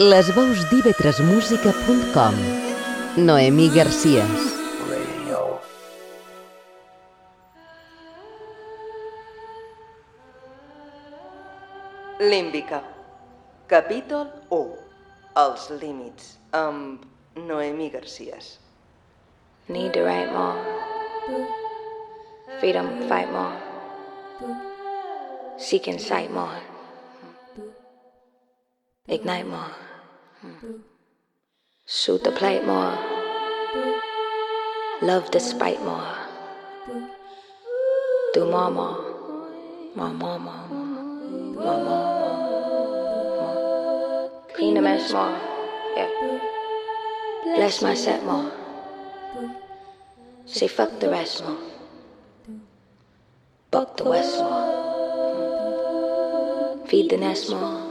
Les veus d'ivetresmusica.com Noemí Garcies Límbica Capítol 1 Els límits amb Noemí Garcies Need to write more. Freedom, fight more. Seek insight more. Ignite more. Shoot the plate more. Love despite more. Do more, more. More, more, more, more. More, more, more. more. Clean the mess more. Yeah. Bless my set more. Say fuck the rest more. Buck the west more. Feed the nest more.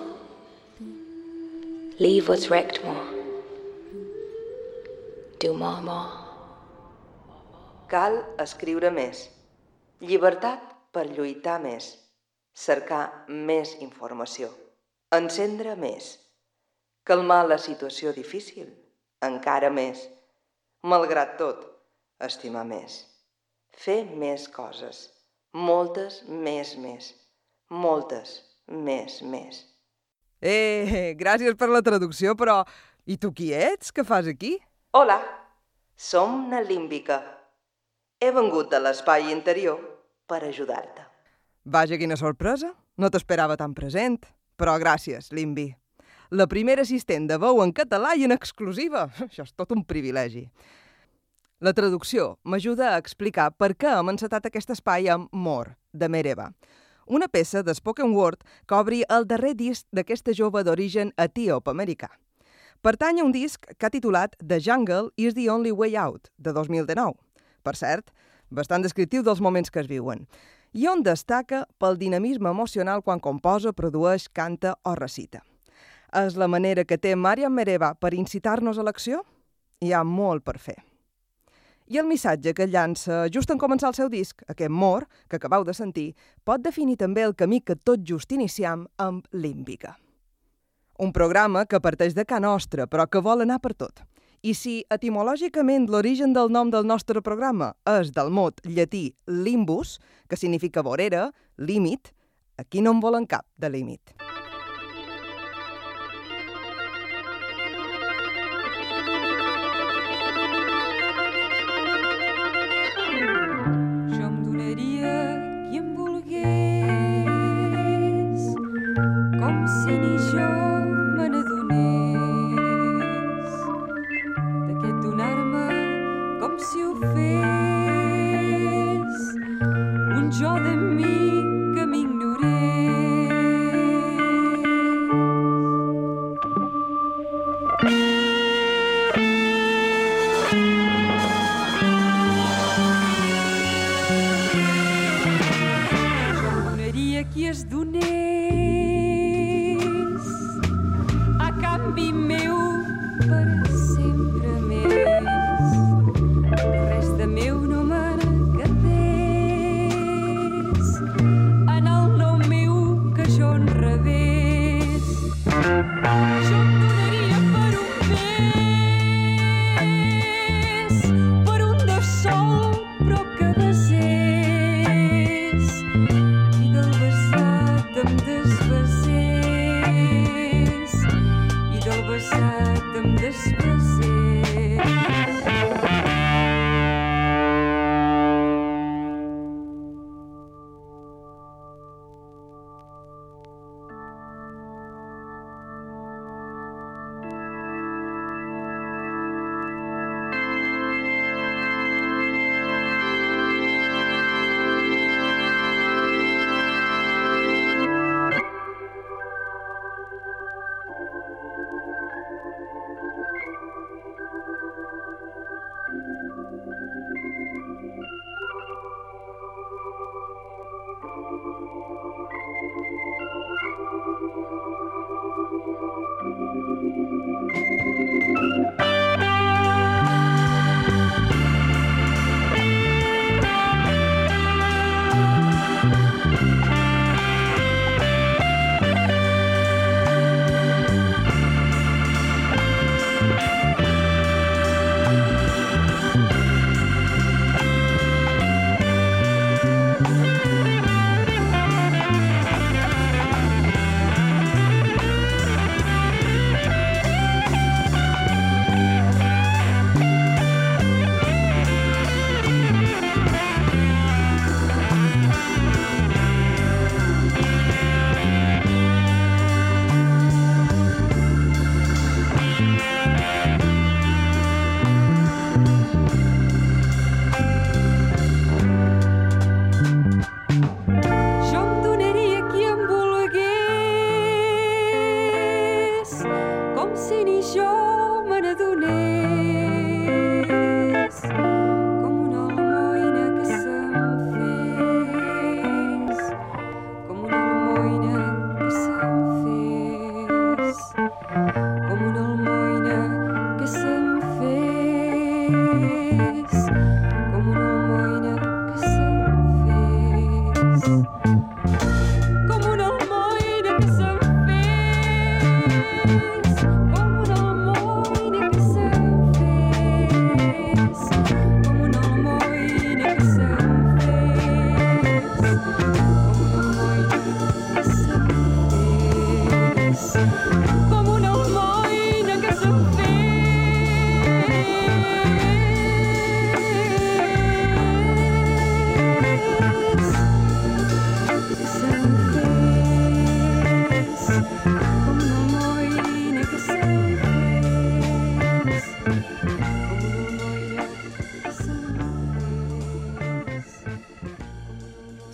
Leave wrecked more. Do more, more. Cal escriure més. Llibertat per lluitar més. Cercar més informació. Encendre més. Calmar la situació difícil. Encara més. Malgrat tot, estimar més. Fer més coses. Moltes més més. Moltes més més. Eh, gràcies per la traducció, però... I tu qui ets? Què fas aquí? Hola, som na Límbica. He vengut de l'espai interior per ajudar-te. Vaja, quina sorpresa. No t'esperava tan present. Però gràcies, Limbi. La primera assistent de veu en català i en exclusiva. Això és tot un privilegi. La traducció m'ajuda a explicar per què hem encetat aquest espai amb More, de Mereva, una peça de spoken word que obri el darrer disc d'aquesta jove d'origen etíop-americà. Pertany a un disc que ha titulat The Jungle is the Only Way Out, de 2019. Per cert, bastant descriptiu dels moments que es viuen, i on destaca pel dinamisme emocional quan composa, produeix, canta o recita. És la manera que té Mariam Mereva per incitar-nos a l'acció? Hi ha molt per fer. I el missatge que llança just en començar el seu disc, aquest mor, que acabeu de sentir, pot definir també el camí que tot just iniciam amb Límbica. Un programa que parteix de Can Nostra, però que vol anar per tot. I si etimològicament l'origen del nom del nostre programa és del mot llatí limbus, que significa vorera, límit, aquí no en volen cap de límit. Un jo de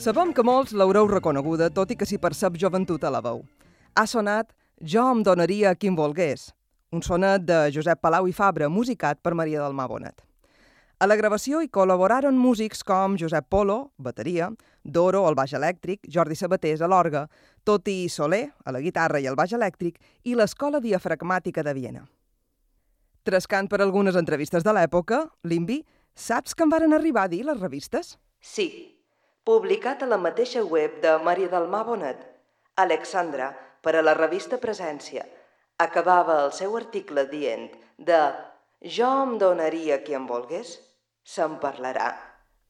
Sabem que molts l'haureu reconeguda, tot i que s'hi percep joventut a la veu. Ha sonat Jo em donaria a qui em volgués, un sonet de Josep Palau i Fabra, musicat per Maria del Mar Bonet. A la gravació hi col·laboraren músics com Josep Polo, bateria, Doro al baix elèctric, Jordi Sabatés a l'orga, Toti Soler a la guitarra i el baix elèctric i l'Escola Diafragmàtica de Viena. Trescant per algunes entrevistes de l'època, Limbi, saps que em varen arribar a dir les revistes? Sí, publicat a la mateixa web de Maria del Mar Bonet, Alexandra, per a la revista Presència, acabava el seu article dient de «Jo em donaria qui em volgués, se'n parlarà.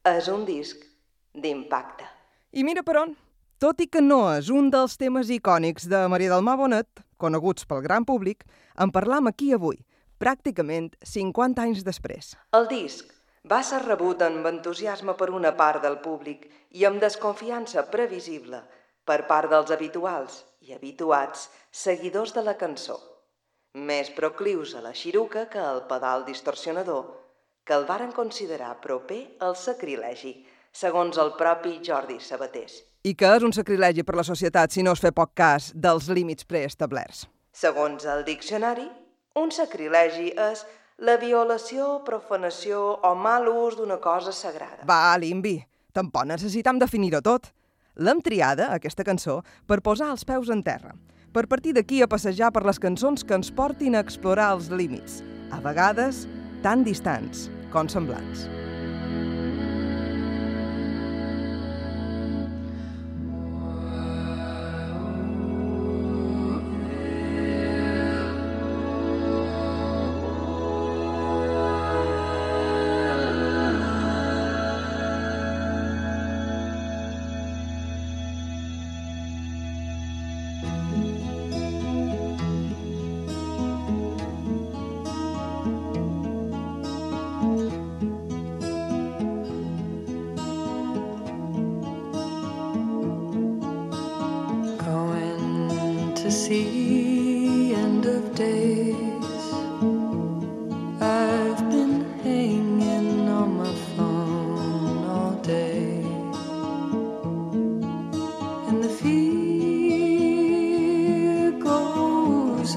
És un disc d'impacte». I mira per on. Tot i que no és un dels temes icònics de Maria del Mar Bonet, coneguts pel gran públic, en parlam aquí avui, pràcticament 50 anys després. El disc va ser rebut amb entusiasme per una part del públic i amb desconfiança previsible per part dels habituals i habituats seguidors de la cançó, més proclius a la xiruca que al pedal distorsionador, que el varen considerar proper al sacrilegi, segons el propi Jordi Sabatés. I que és un sacrilegi per la societat si no es fer poc cas dels límits preestablerts. Segons el diccionari, un sacrilegi és la violació, profanació o mal ús d'una cosa sagrada. Va, Limbi, tampoc necessitam definir-ho tot. L'hem triada, aquesta cançó, per posar els peus en terra, per partir d'aquí a passejar per les cançons que ens portin a explorar els límits, a vegades tan distants com semblants.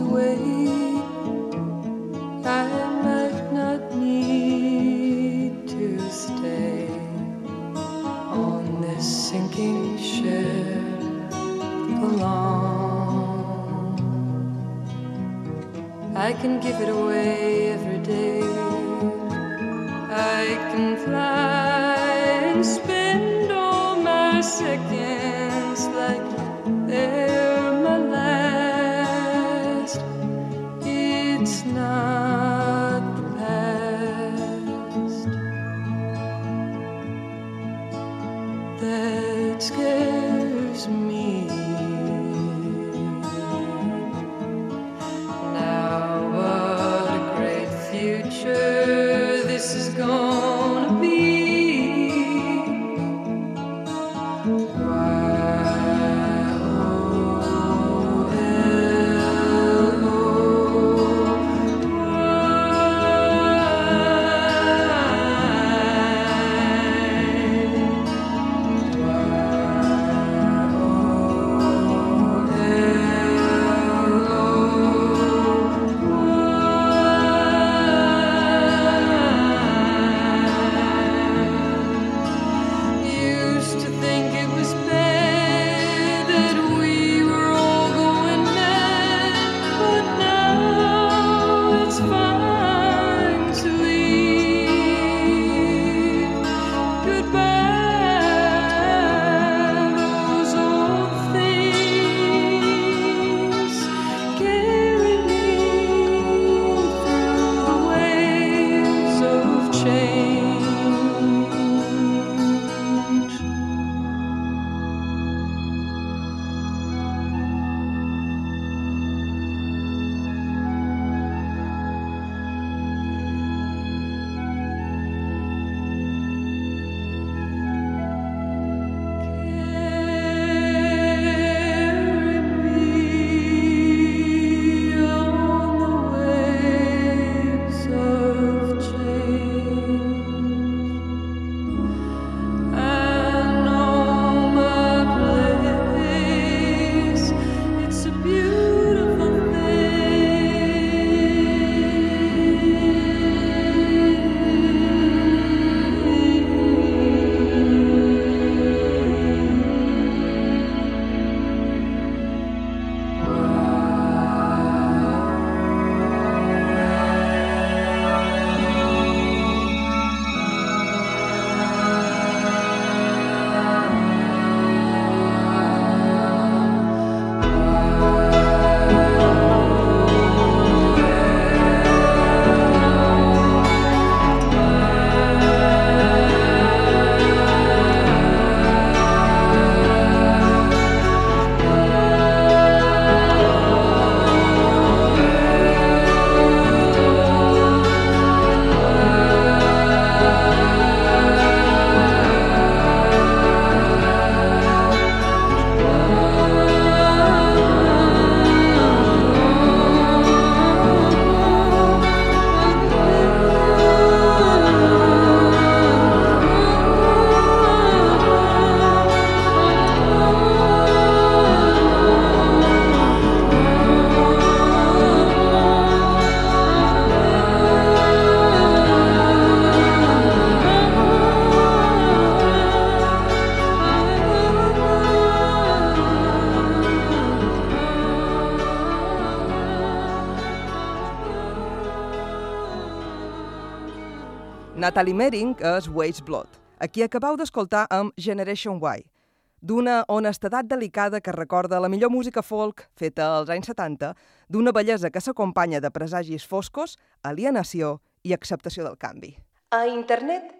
Away. Natalie Mering és Waste Blood, a qui d'escoltar amb Generation Y, d'una honestedat delicada que recorda la millor música folk feta als anys 70, d'una bellesa que s'acompanya de presagis foscos, alienació i acceptació del canvi. A internet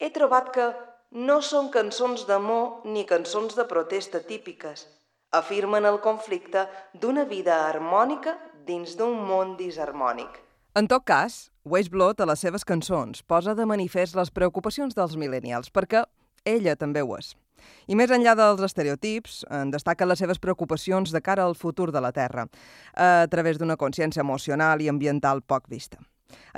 he trobat que no són cançons d'amor ni cançons de protesta típiques. Afirmen el conflicte d'una vida harmònica dins d'un món disharmònic. En tot cas, Waste Blood a les seves cançons posa de manifest les preocupacions dels millennials, perquè ella també ho és. I més enllà dels estereotips, en destaquen les seves preocupacions de cara al futur de la Terra, a través d'una consciència emocional i ambiental poc vista.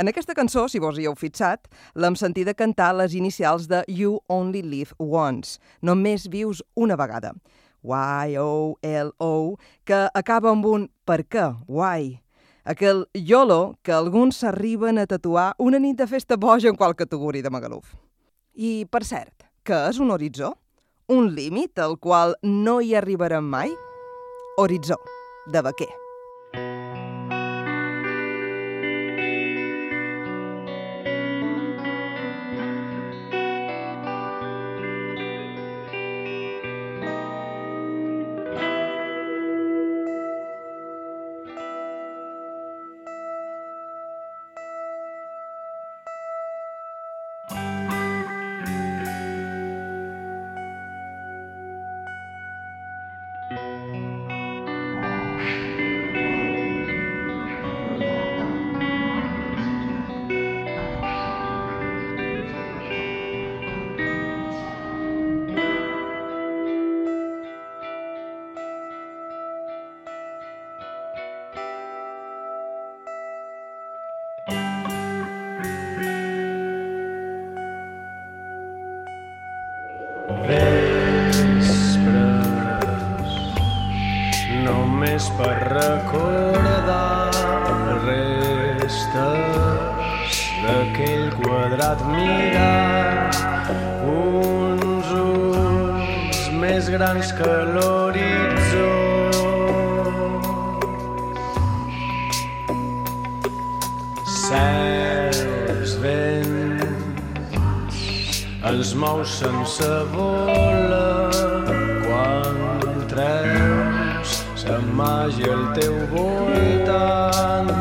En aquesta cançó, si vos hi heu fixat, l'hem sentida cantar les inicials de You Only Live Once, només vius una vegada. Y-O-L-O, que acaba amb un per què, why, aquell YOLO que alguns s'arriben a tatuar una nit de festa boja en qual categoria de Magaluf. I, per cert, què és un horitzó? Un límit al qual no hi arribarem mai? Horitzó, de vaquer. Grans que l'horitzó. Cels, vents, els mou sense voler quan treus sa màgia al teu voltant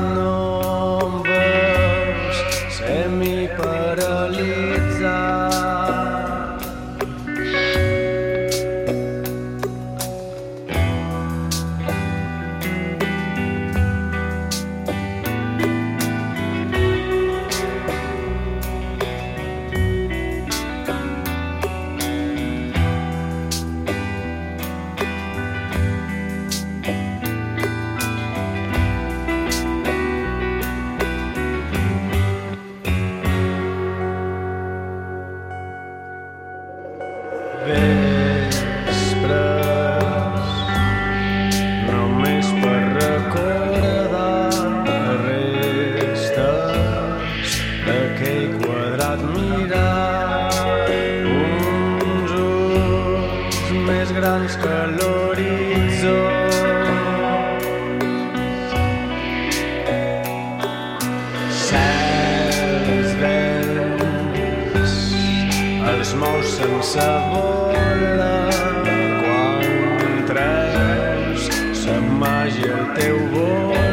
sa màgia al teu voltant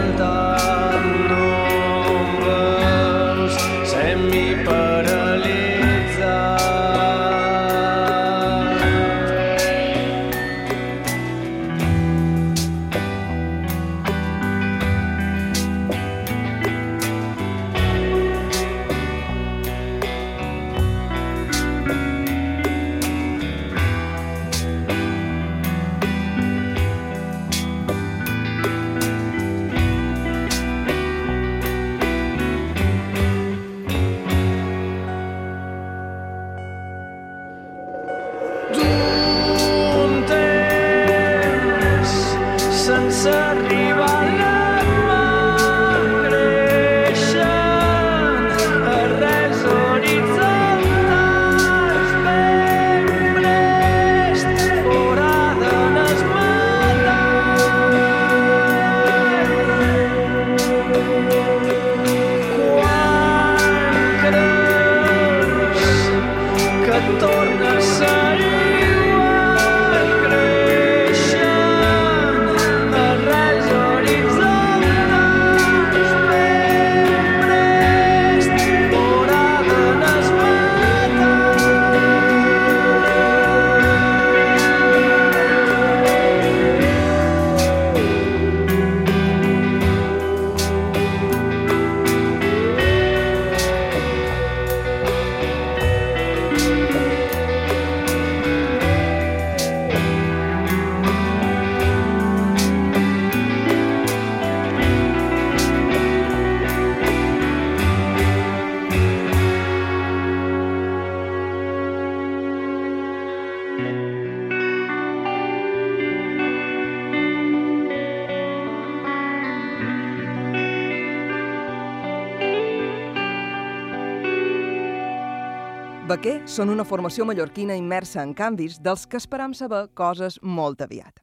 Baquer són una formació mallorquina immersa en canvis dels que esperam saber coses molt aviat.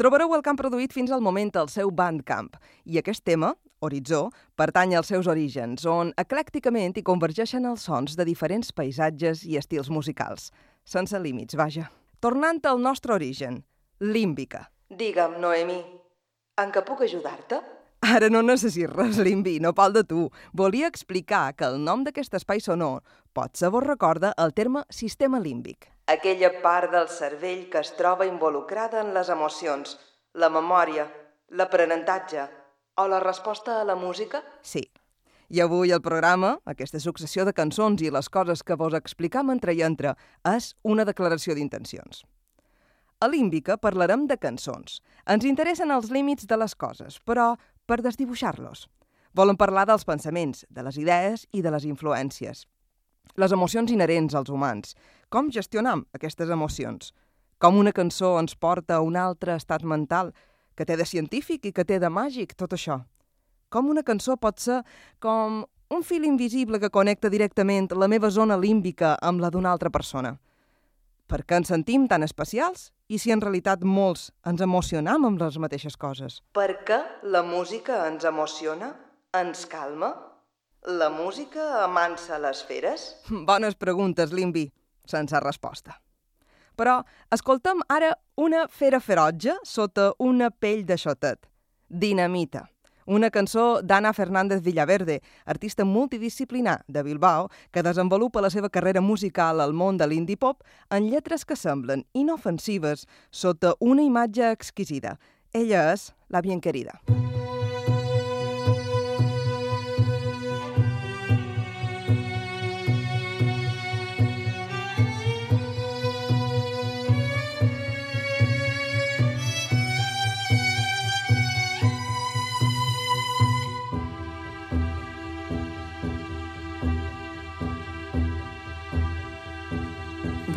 Trobareu el que han produït fins al moment al seu Bandcamp, i aquest tema, Horitzó, pertany als seus orígens, on eclècticament hi convergeixen els sons de diferents paisatges i estils musicals. Sense límits, vaja. Tornant al nostre origen, límbica. Digue'm, Noemi, en què puc ajudar-te? Ara no necessito res, Limbi, no pal de tu. Volia explicar que el nom d'aquest espai sonor potser vos recorda el terme sistema límbic. Aquella part del cervell que es troba involucrada en les emocions, la memòria, l'aprenentatge o la resposta a la música? Sí. I avui el programa, aquesta successió de cançons i les coses que vos explicam entre i entre, és una declaració d'intencions. A Límbica parlarem de cançons. Ens interessen els límits de les coses, però per desdibuixar-los. Volen parlar dels pensaments, de les idees i de les influències. Les emocions inherents als humans. Com gestionam aquestes emocions? Com una cançó ens porta a un altre estat mental que té de científic i que té de màgic, tot això? Com una cançó pot ser com un fil invisible que connecta directament la meva zona límbica amb la d'una altra persona? Per què ens sentim tan especials? I si en realitat molts ens emocionam amb les mateixes coses? Per què la música ens emociona? Ens calma? La música amansa les feres? Bones preguntes, Limbi, sense resposta. Però escoltem ara una fera ferotge sota una pell de xotet. Dinamita una cançó d'Anna Fernández Villaverde, artista multidisciplinar de Bilbao, que desenvolupa la seva carrera musical al món de l'indie pop en lletres que semblen inofensives sota una imatge exquisida. Ella és la bien querida.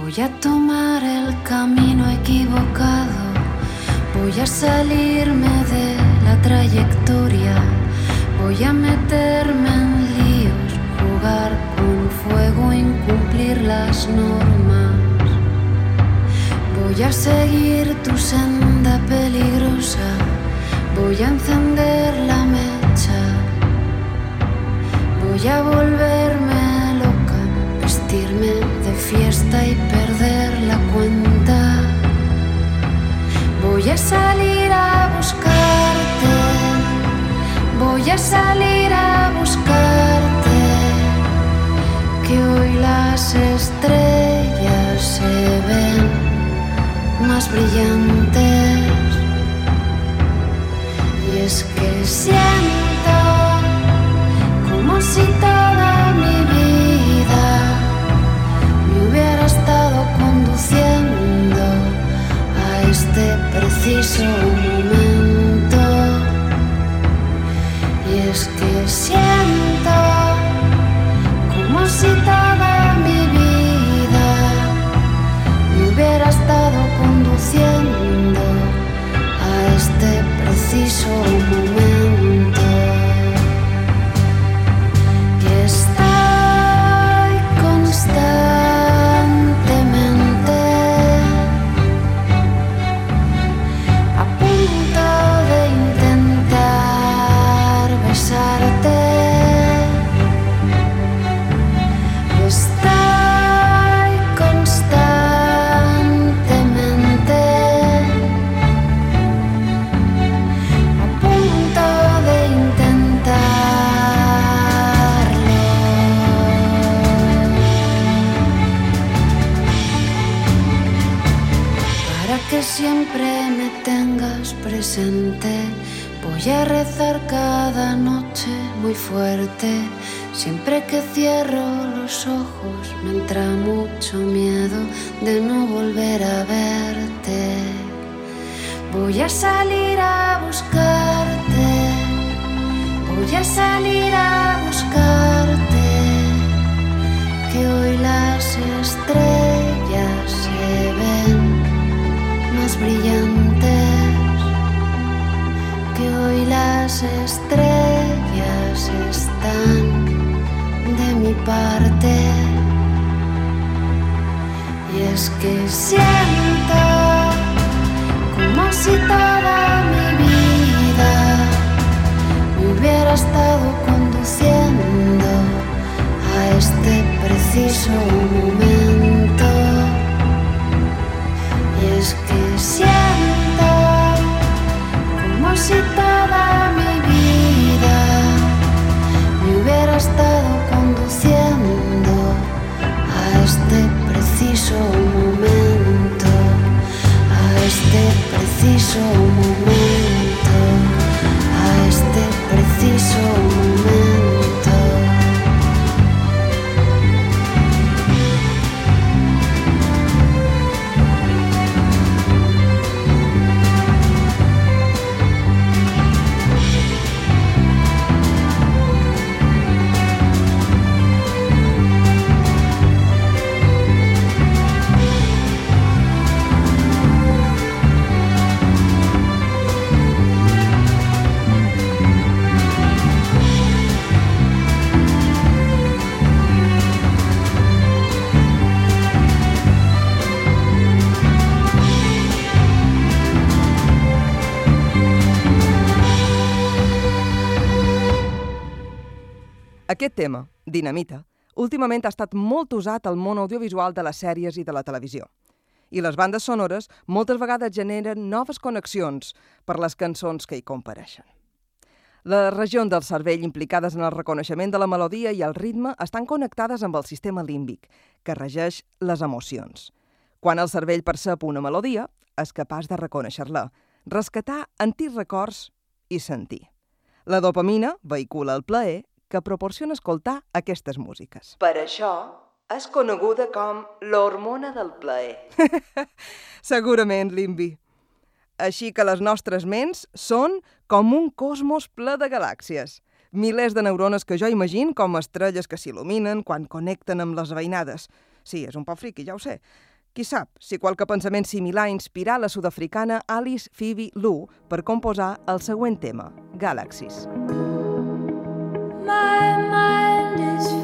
Voy a tomar el camino equivocado, voy a salirme de la trayectoria, voy a meterme en líos, jugar con fuego, incumplir las normas. Voy a seguir tu senda peligrosa, salir a buscarte, que hoy las estrellas se ven más brillantes. Y es que siento siempre me tengas presente. Voy a rezar cada noche muy fuerte. Siempre que cierro los ojos me entra mucho miedo de no volver a verte. Voy a salir a buscarte. Voy a salir a buscarte. Que hoy las estrellas se ven brillantes. Que hoy las estrellas están de mi parte. es que siento como si toda mi vida me hubiera estado conduciendo a este preciso momento. Siento como si toda mi vida me hubiera estado conduciendo a este preciso momento, a este preciso momento, a este preciso momento. Aquest tema, Dinamita, últimament ha estat molt usat al món audiovisual de les sèries i de la televisió. I les bandes sonores moltes vegades generen noves connexions per les cançons que hi compareixen. Les regions del cervell implicades en el reconeixement de la melodia i el ritme estan connectades amb el sistema límbic, que regeix les emocions. Quan el cervell percep una melodia, és capaç de reconèixer-la, rescatar antics records i sentir. La dopamina vehicula el plaer que proporciona escoltar aquestes músiques. Per això és coneguda com l'hormona del plaer. Segurament, Limbi. Així que les nostres ments són com un cosmos ple de galàxies. Milers de neurones que jo imagino com estrelles que s'il·luminen quan connecten amb les veïnades. Sí, és un poc friqui, ja ho sé. Qui sap si qualque pensament similar inspirà la sud-africana Alice Phoebe Lou per composar el següent tema, Galaxies. My mind is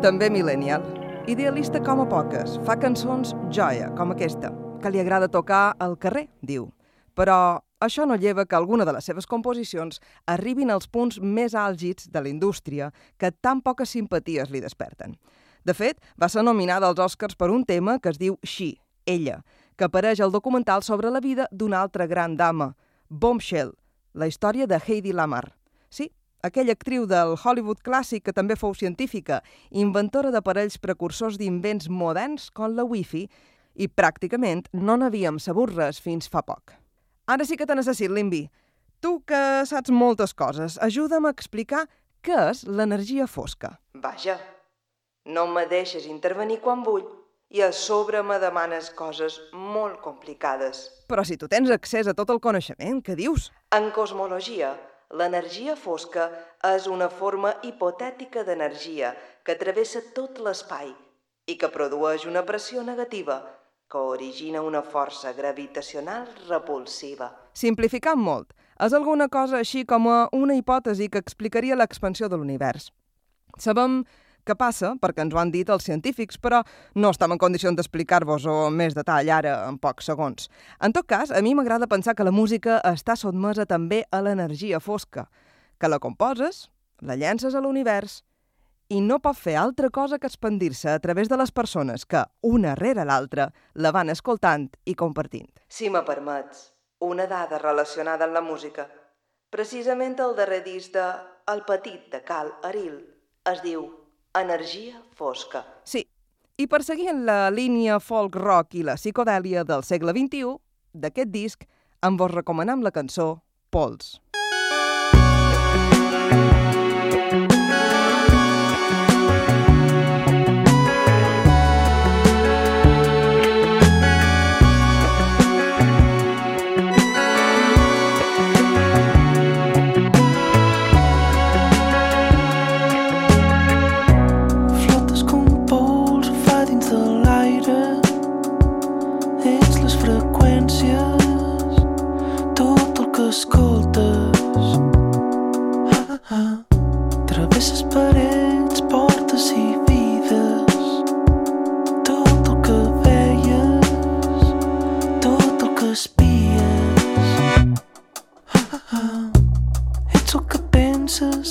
També millennial. Idealista com a poques. Fa cançons joia, com aquesta, que li agrada tocar al carrer, diu. Però això no lleva que alguna de les seves composicions arribin als punts més àlgids de la indústria que tan poques simpaties li desperten. De fet, va ser nominada als Oscars per un tema que es diu She, ella, que apareix al documental sobre la vida d'una altra gran dama, Bombshell, la història de Heidi Lamar. Sí, aquella actriu del Hollywood clàssic que també fou científica, inventora d'aparells precursors d'invents moderns com la Wi-Fi, i pràcticament no n'havíem sabut res fins fa poc. Ara sí que te necessit, Limbi. Tu que saps moltes coses, ajuda'm a explicar què és l'energia fosca. Vaja, no me deixes intervenir quan vull i a sobre me demanes coses molt complicades. Però si tu tens accés a tot el coneixement, què dius? En cosmologia, l'energia fosca és una forma hipotètica d'energia que travessa tot l'espai i que produeix una pressió negativa que origina una força gravitacional repulsiva. Simplificant molt, és alguna cosa així com una hipòtesi que explicaria l'expansió de l'univers. Sabem què passa, perquè ens ho han dit els científics, però no estem en condicions d'explicar-vos-ho amb més detall ara, en pocs segons. En tot cas, a mi m'agrada pensar que la música està sotmesa també a l'energia fosca, que la composes, la llences a l'univers i no pot fer altra cosa que expandir-se a través de les persones que, una rere l'altra, la van escoltant i compartint. Si me permets, una dada relacionada amb la música. Precisament el darrer disc de El petit de Cal Aril es diu Energia fosca. Sí, i perseguint la línia folk rock i la psicodèlia del segle XXI, d'aquest disc, en vos recomanem la cançó Pols.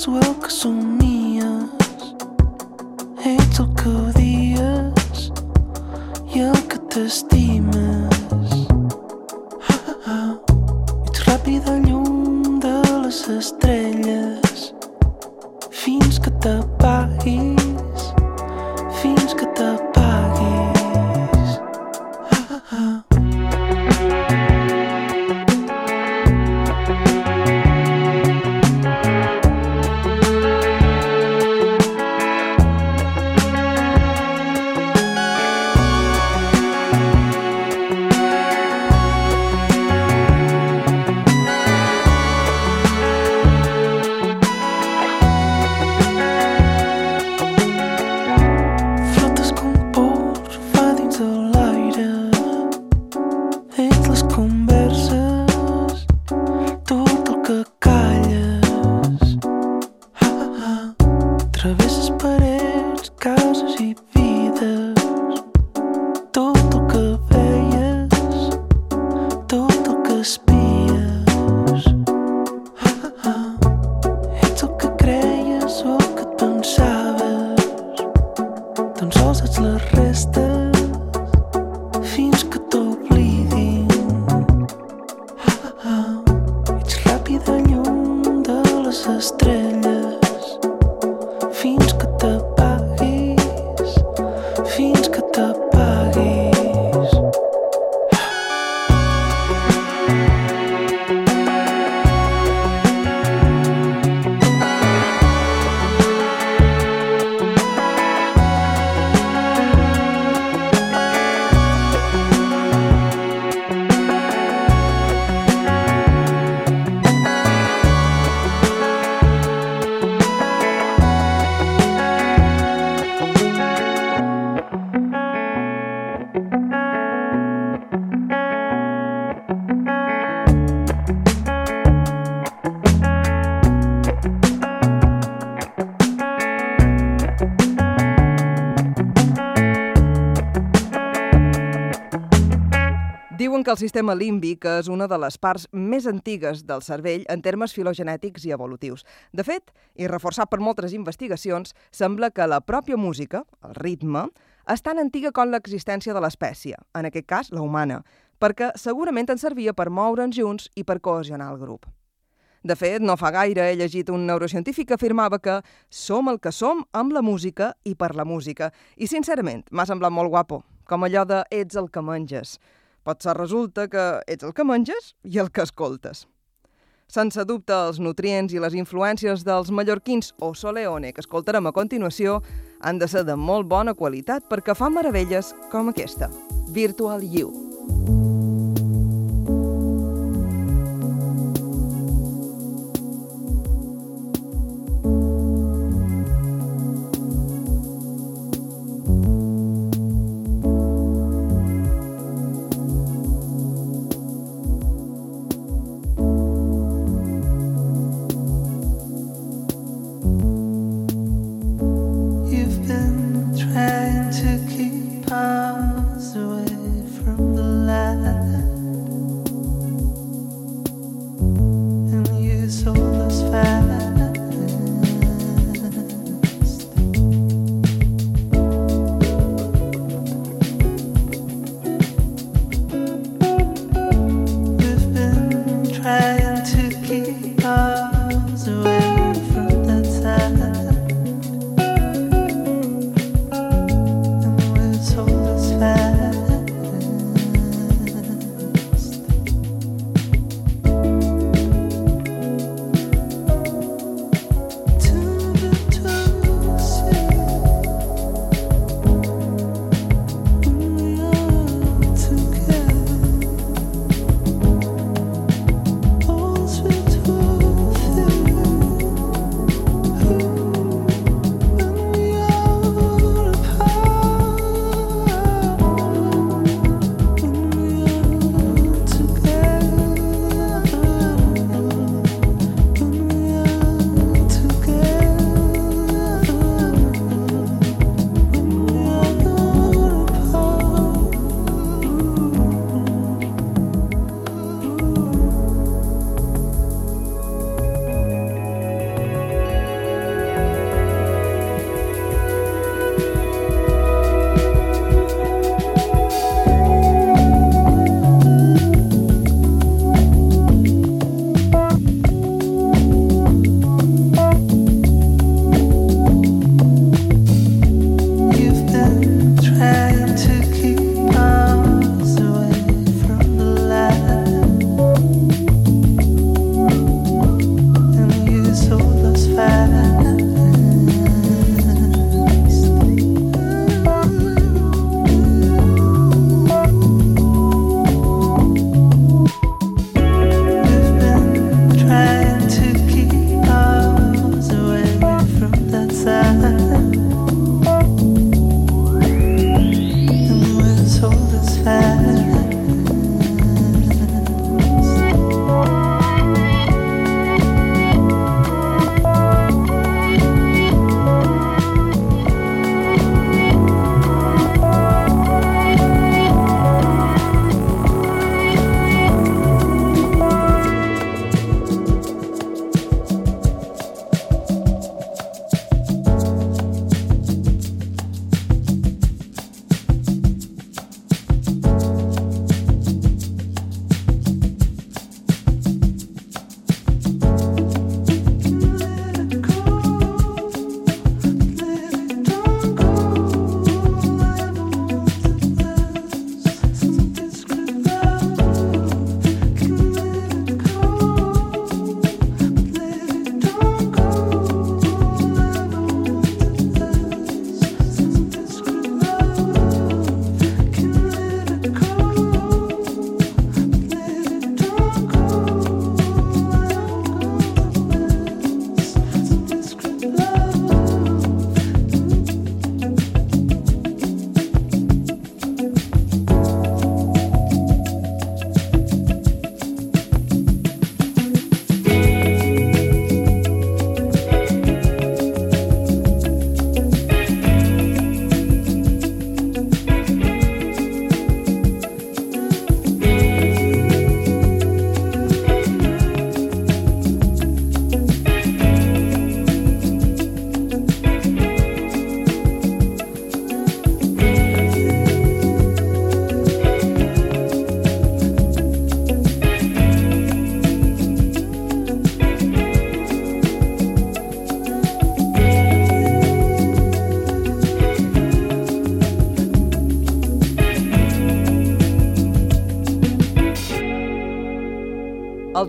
Penses o el que somies Ets el que explica el sistema límbic, que és una de les parts més antigues del cervell en termes filogenètics i evolutius. De fet, i reforçat per moltes investigacions, sembla que la pròpia música, el ritme, és tan antiga com l'existència de l'espècie, en aquest cas la humana, perquè segurament en servia per moure'ns junts i per cohesionar el grup. De fet, no fa gaire he llegit un neurocientífic que afirmava que som el que som amb la música i per la música. I, sincerament, m'ha semblat molt guapo, com allò de ets el que menges. Potser resulta que ets el que menges i el que escoltes. Sense dubte, els nutrients i les influències dels mallorquins o Soleone que escoltarem a continuació han de ser de molt bona qualitat perquè fan meravelles com aquesta, Virtual You.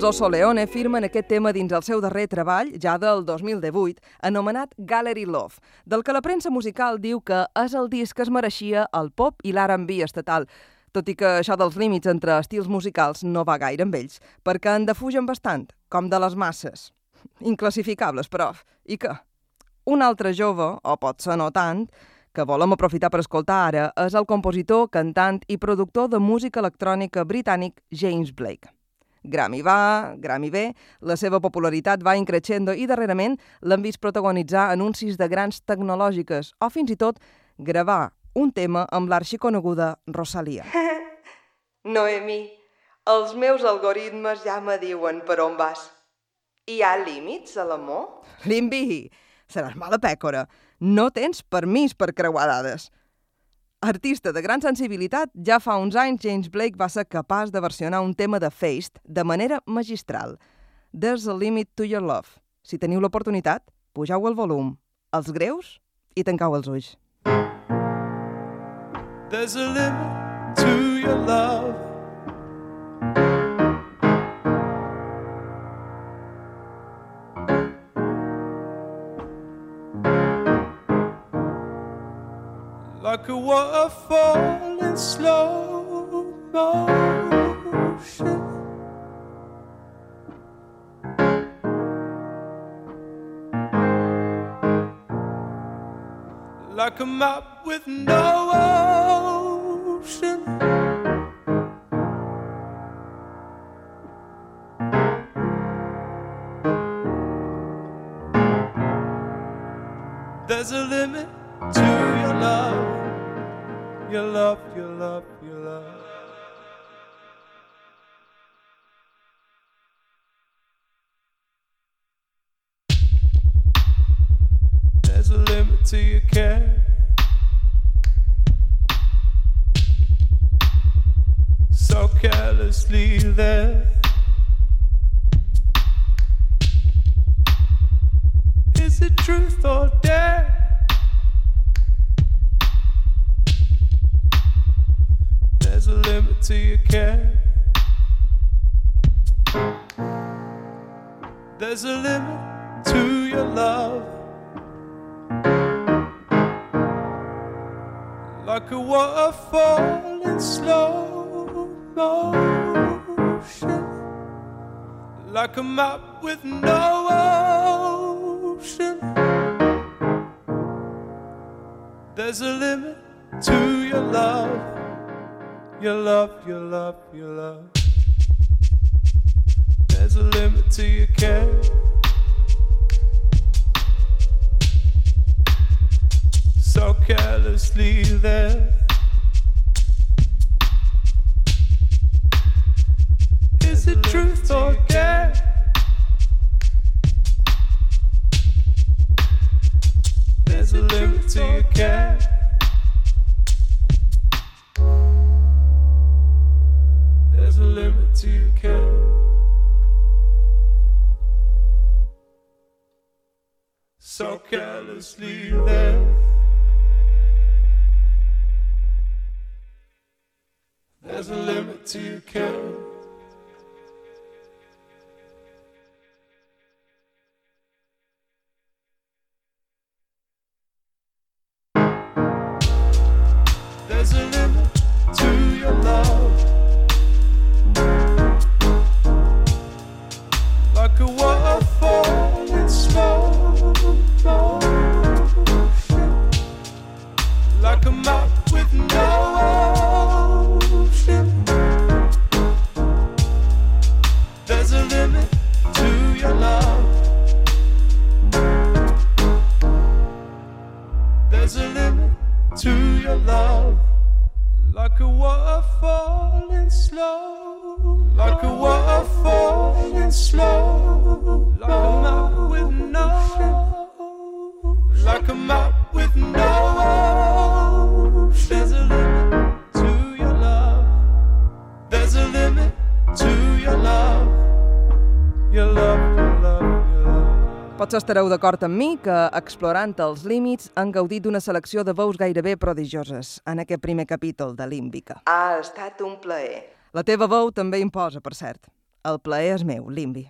Els Oso Leone firmen aquest tema dins el seu darrer treball, ja del 2018, anomenat Gallery Love, del que la premsa musical diu que és el disc que es mereixia el pop i l'R&B estatal, tot i que això dels límits entre estils musicals no va gaire amb ells, perquè en defugen bastant, com de les masses. Inclassificables, però. I què? Un altre jove, o pot ser no tant, que volem aprofitar per escoltar ara, és el compositor, cantant i productor de música electrònica britànic James Blake. Grammy va, Grammy ve, la seva popularitat va increixendo i darrerament l'han vist protagonitzar anuncis de grans tecnològiques o fins i tot gravar un tema amb l'arxiconeguda Rosalia. Noemi, els meus algoritmes ja me diuen per on vas. Hi ha límits a l'amor? Limbi, seràs mala pècora. No tens permís per creuar dades. Artista de gran sensibilitat, ja fa uns anys James Blake va ser capaç de versionar un tema de Feist de manera magistral. There's a limit to your love. Si teniu l'oportunitat, pujau el volum, els greus i tancau els ulls. There's a limit to your love. Like a waterfall in slow motion. Like a map with no ocean. There's a limit to your love, your love, your love, your love. There's a limit to your care. So carelessly there. Is it truth or dare? A to your care. There's a limit to your love. Like a waterfall in slow motion. Like a map with no ocean. There's a limit to your love. Your love, your love, your love. There's a limit to your care. So carelessly there. Limit to your care. So carelessly there. There's a limit to your care. D'acord amb mi que, explorant els límits, han gaudit d'una selecció de veus gairebé prodigioses en aquest primer capítol de Límbica. Ha estat un plaer. La teva veu també imposa, per cert. El plaer és meu, Limbi.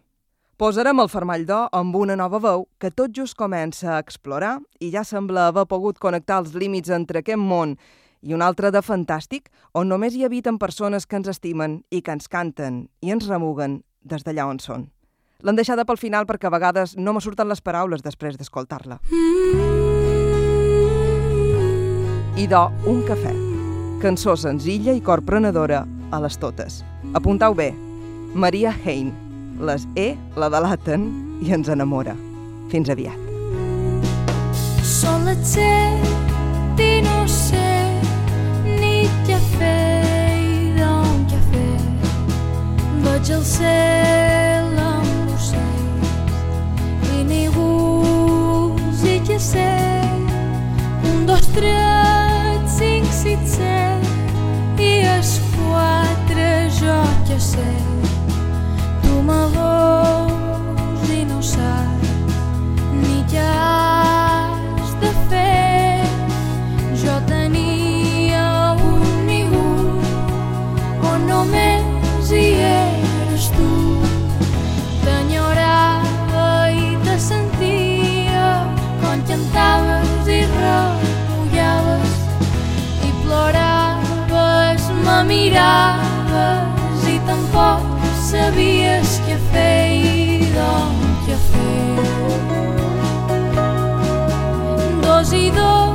Posarem el fermall d'or amb una nova veu que tot just comença a explorar i ja sembla haver pogut connectar els límits entre aquest món i un altre de fantàstic on només hi habiten persones que ens estimen i que ens canten i ens remuguen des d'allà on són. L'han deixada pel final perquè a vegades no me surten les paraules després d'escoltar-la. I do, un cafè. Cançó senzilla i corprenedora a les totes. Apuntau bé. Maria Hein. Les E la delaten i ens enamora. Fins aviat. Són les set i no sé ni què fer i què fer. Veig el cel què sé. Un, dos, tres, cinc, sis, set i es quatre jo què sé. Tu me veus i no saps ni què me miraves i tampoc sabies què fer i d'on què fer. Dos i dos